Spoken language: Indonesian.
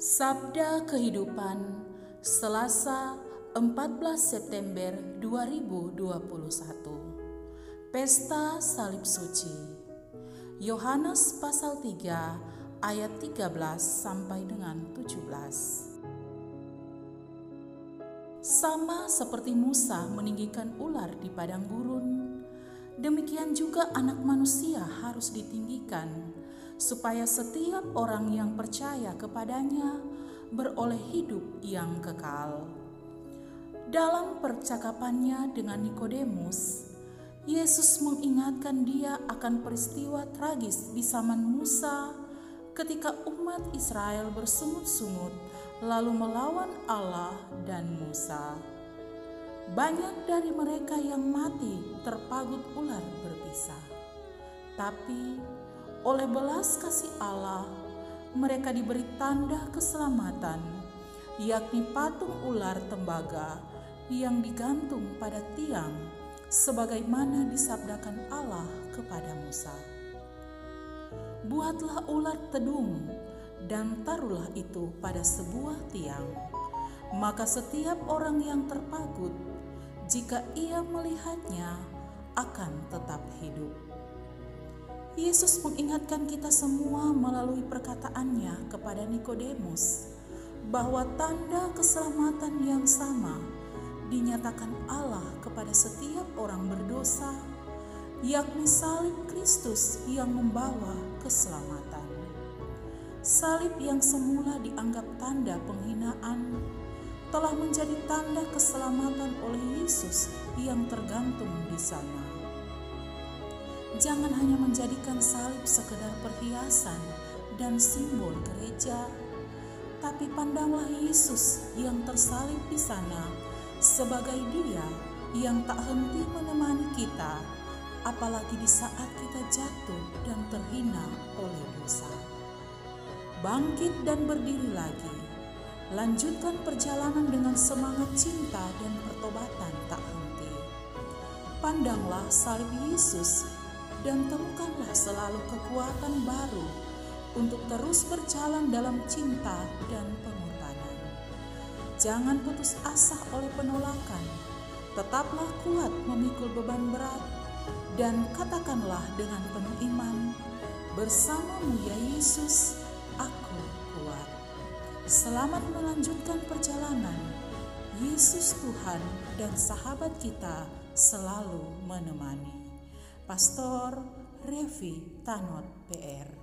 Sabda Kehidupan Selasa 14 September 2021 Pesta Salib Suci. Yohanes pasal 3 ayat 13 sampai dengan 17 Sama seperti Musa meninggikan ular di padang gurun demikian juga anak manusia harus ditinggikan supaya setiap orang yang percaya kepadanya beroleh hidup yang kekal. Dalam percakapannya dengan Nikodemus, Yesus mengingatkan dia akan peristiwa tragis di zaman Musa ketika umat Israel bersungut-sungut lalu melawan Allah dan Musa. Banyak dari mereka yang mati terpagut ular berpisah. Tapi oleh belas kasih Allah, mereka diberi tanda keselamatan, yakni patung ular tembaga yang digantung pada tiang, sebagaimana disabdakan Allah kepada Musa. Buatlah ular tedung dan taruhlah itu pada sebuah tiang. Maka setiap orang yang terpagut, jika ia melihatnya, akan tetap hidup. Yesus mengingatkan kita semua melalui perkataannya kepada Nikodemus bahwa tanda keselamatan yang sama dinyatakan Allah kepada setiap orang berdosa, yakni salib Kristus yang membawa keselamatan. Salib yang semula dianggap tanda penghinaan telah menjadi tanda keselamatan oleh Yesus yang tergantung di sana. Jangan hanya menjadikan salib sekedar perhiasan dan simbol gereja, tapi pandanglah Yesus yang tersalib di sana sebagai Dia yang tak henti menemani kita, apalagi di saat kita jatuh dan terhina oleh dosa. Bangkit dan berdiri lagi. Lanjutkan perjalanan dengan semangat cinta dan pertobatan tak henti. Pandanglah salib Yesus dan temukanlah selalu kekuatan baru untuk terus berjalan dalam cinta dan pengorbanan. Jangan putus asa oleh penolakan, tetaplah kuat memikul beban berat, dan katakanlah dengan penuh iman, bersamamu ya Yesus, aku kuat. Selamat melanjutkan perjalanan. Yesus Tuhan dan sahabat kita selalu menemani. Pastor Revi Tanot PR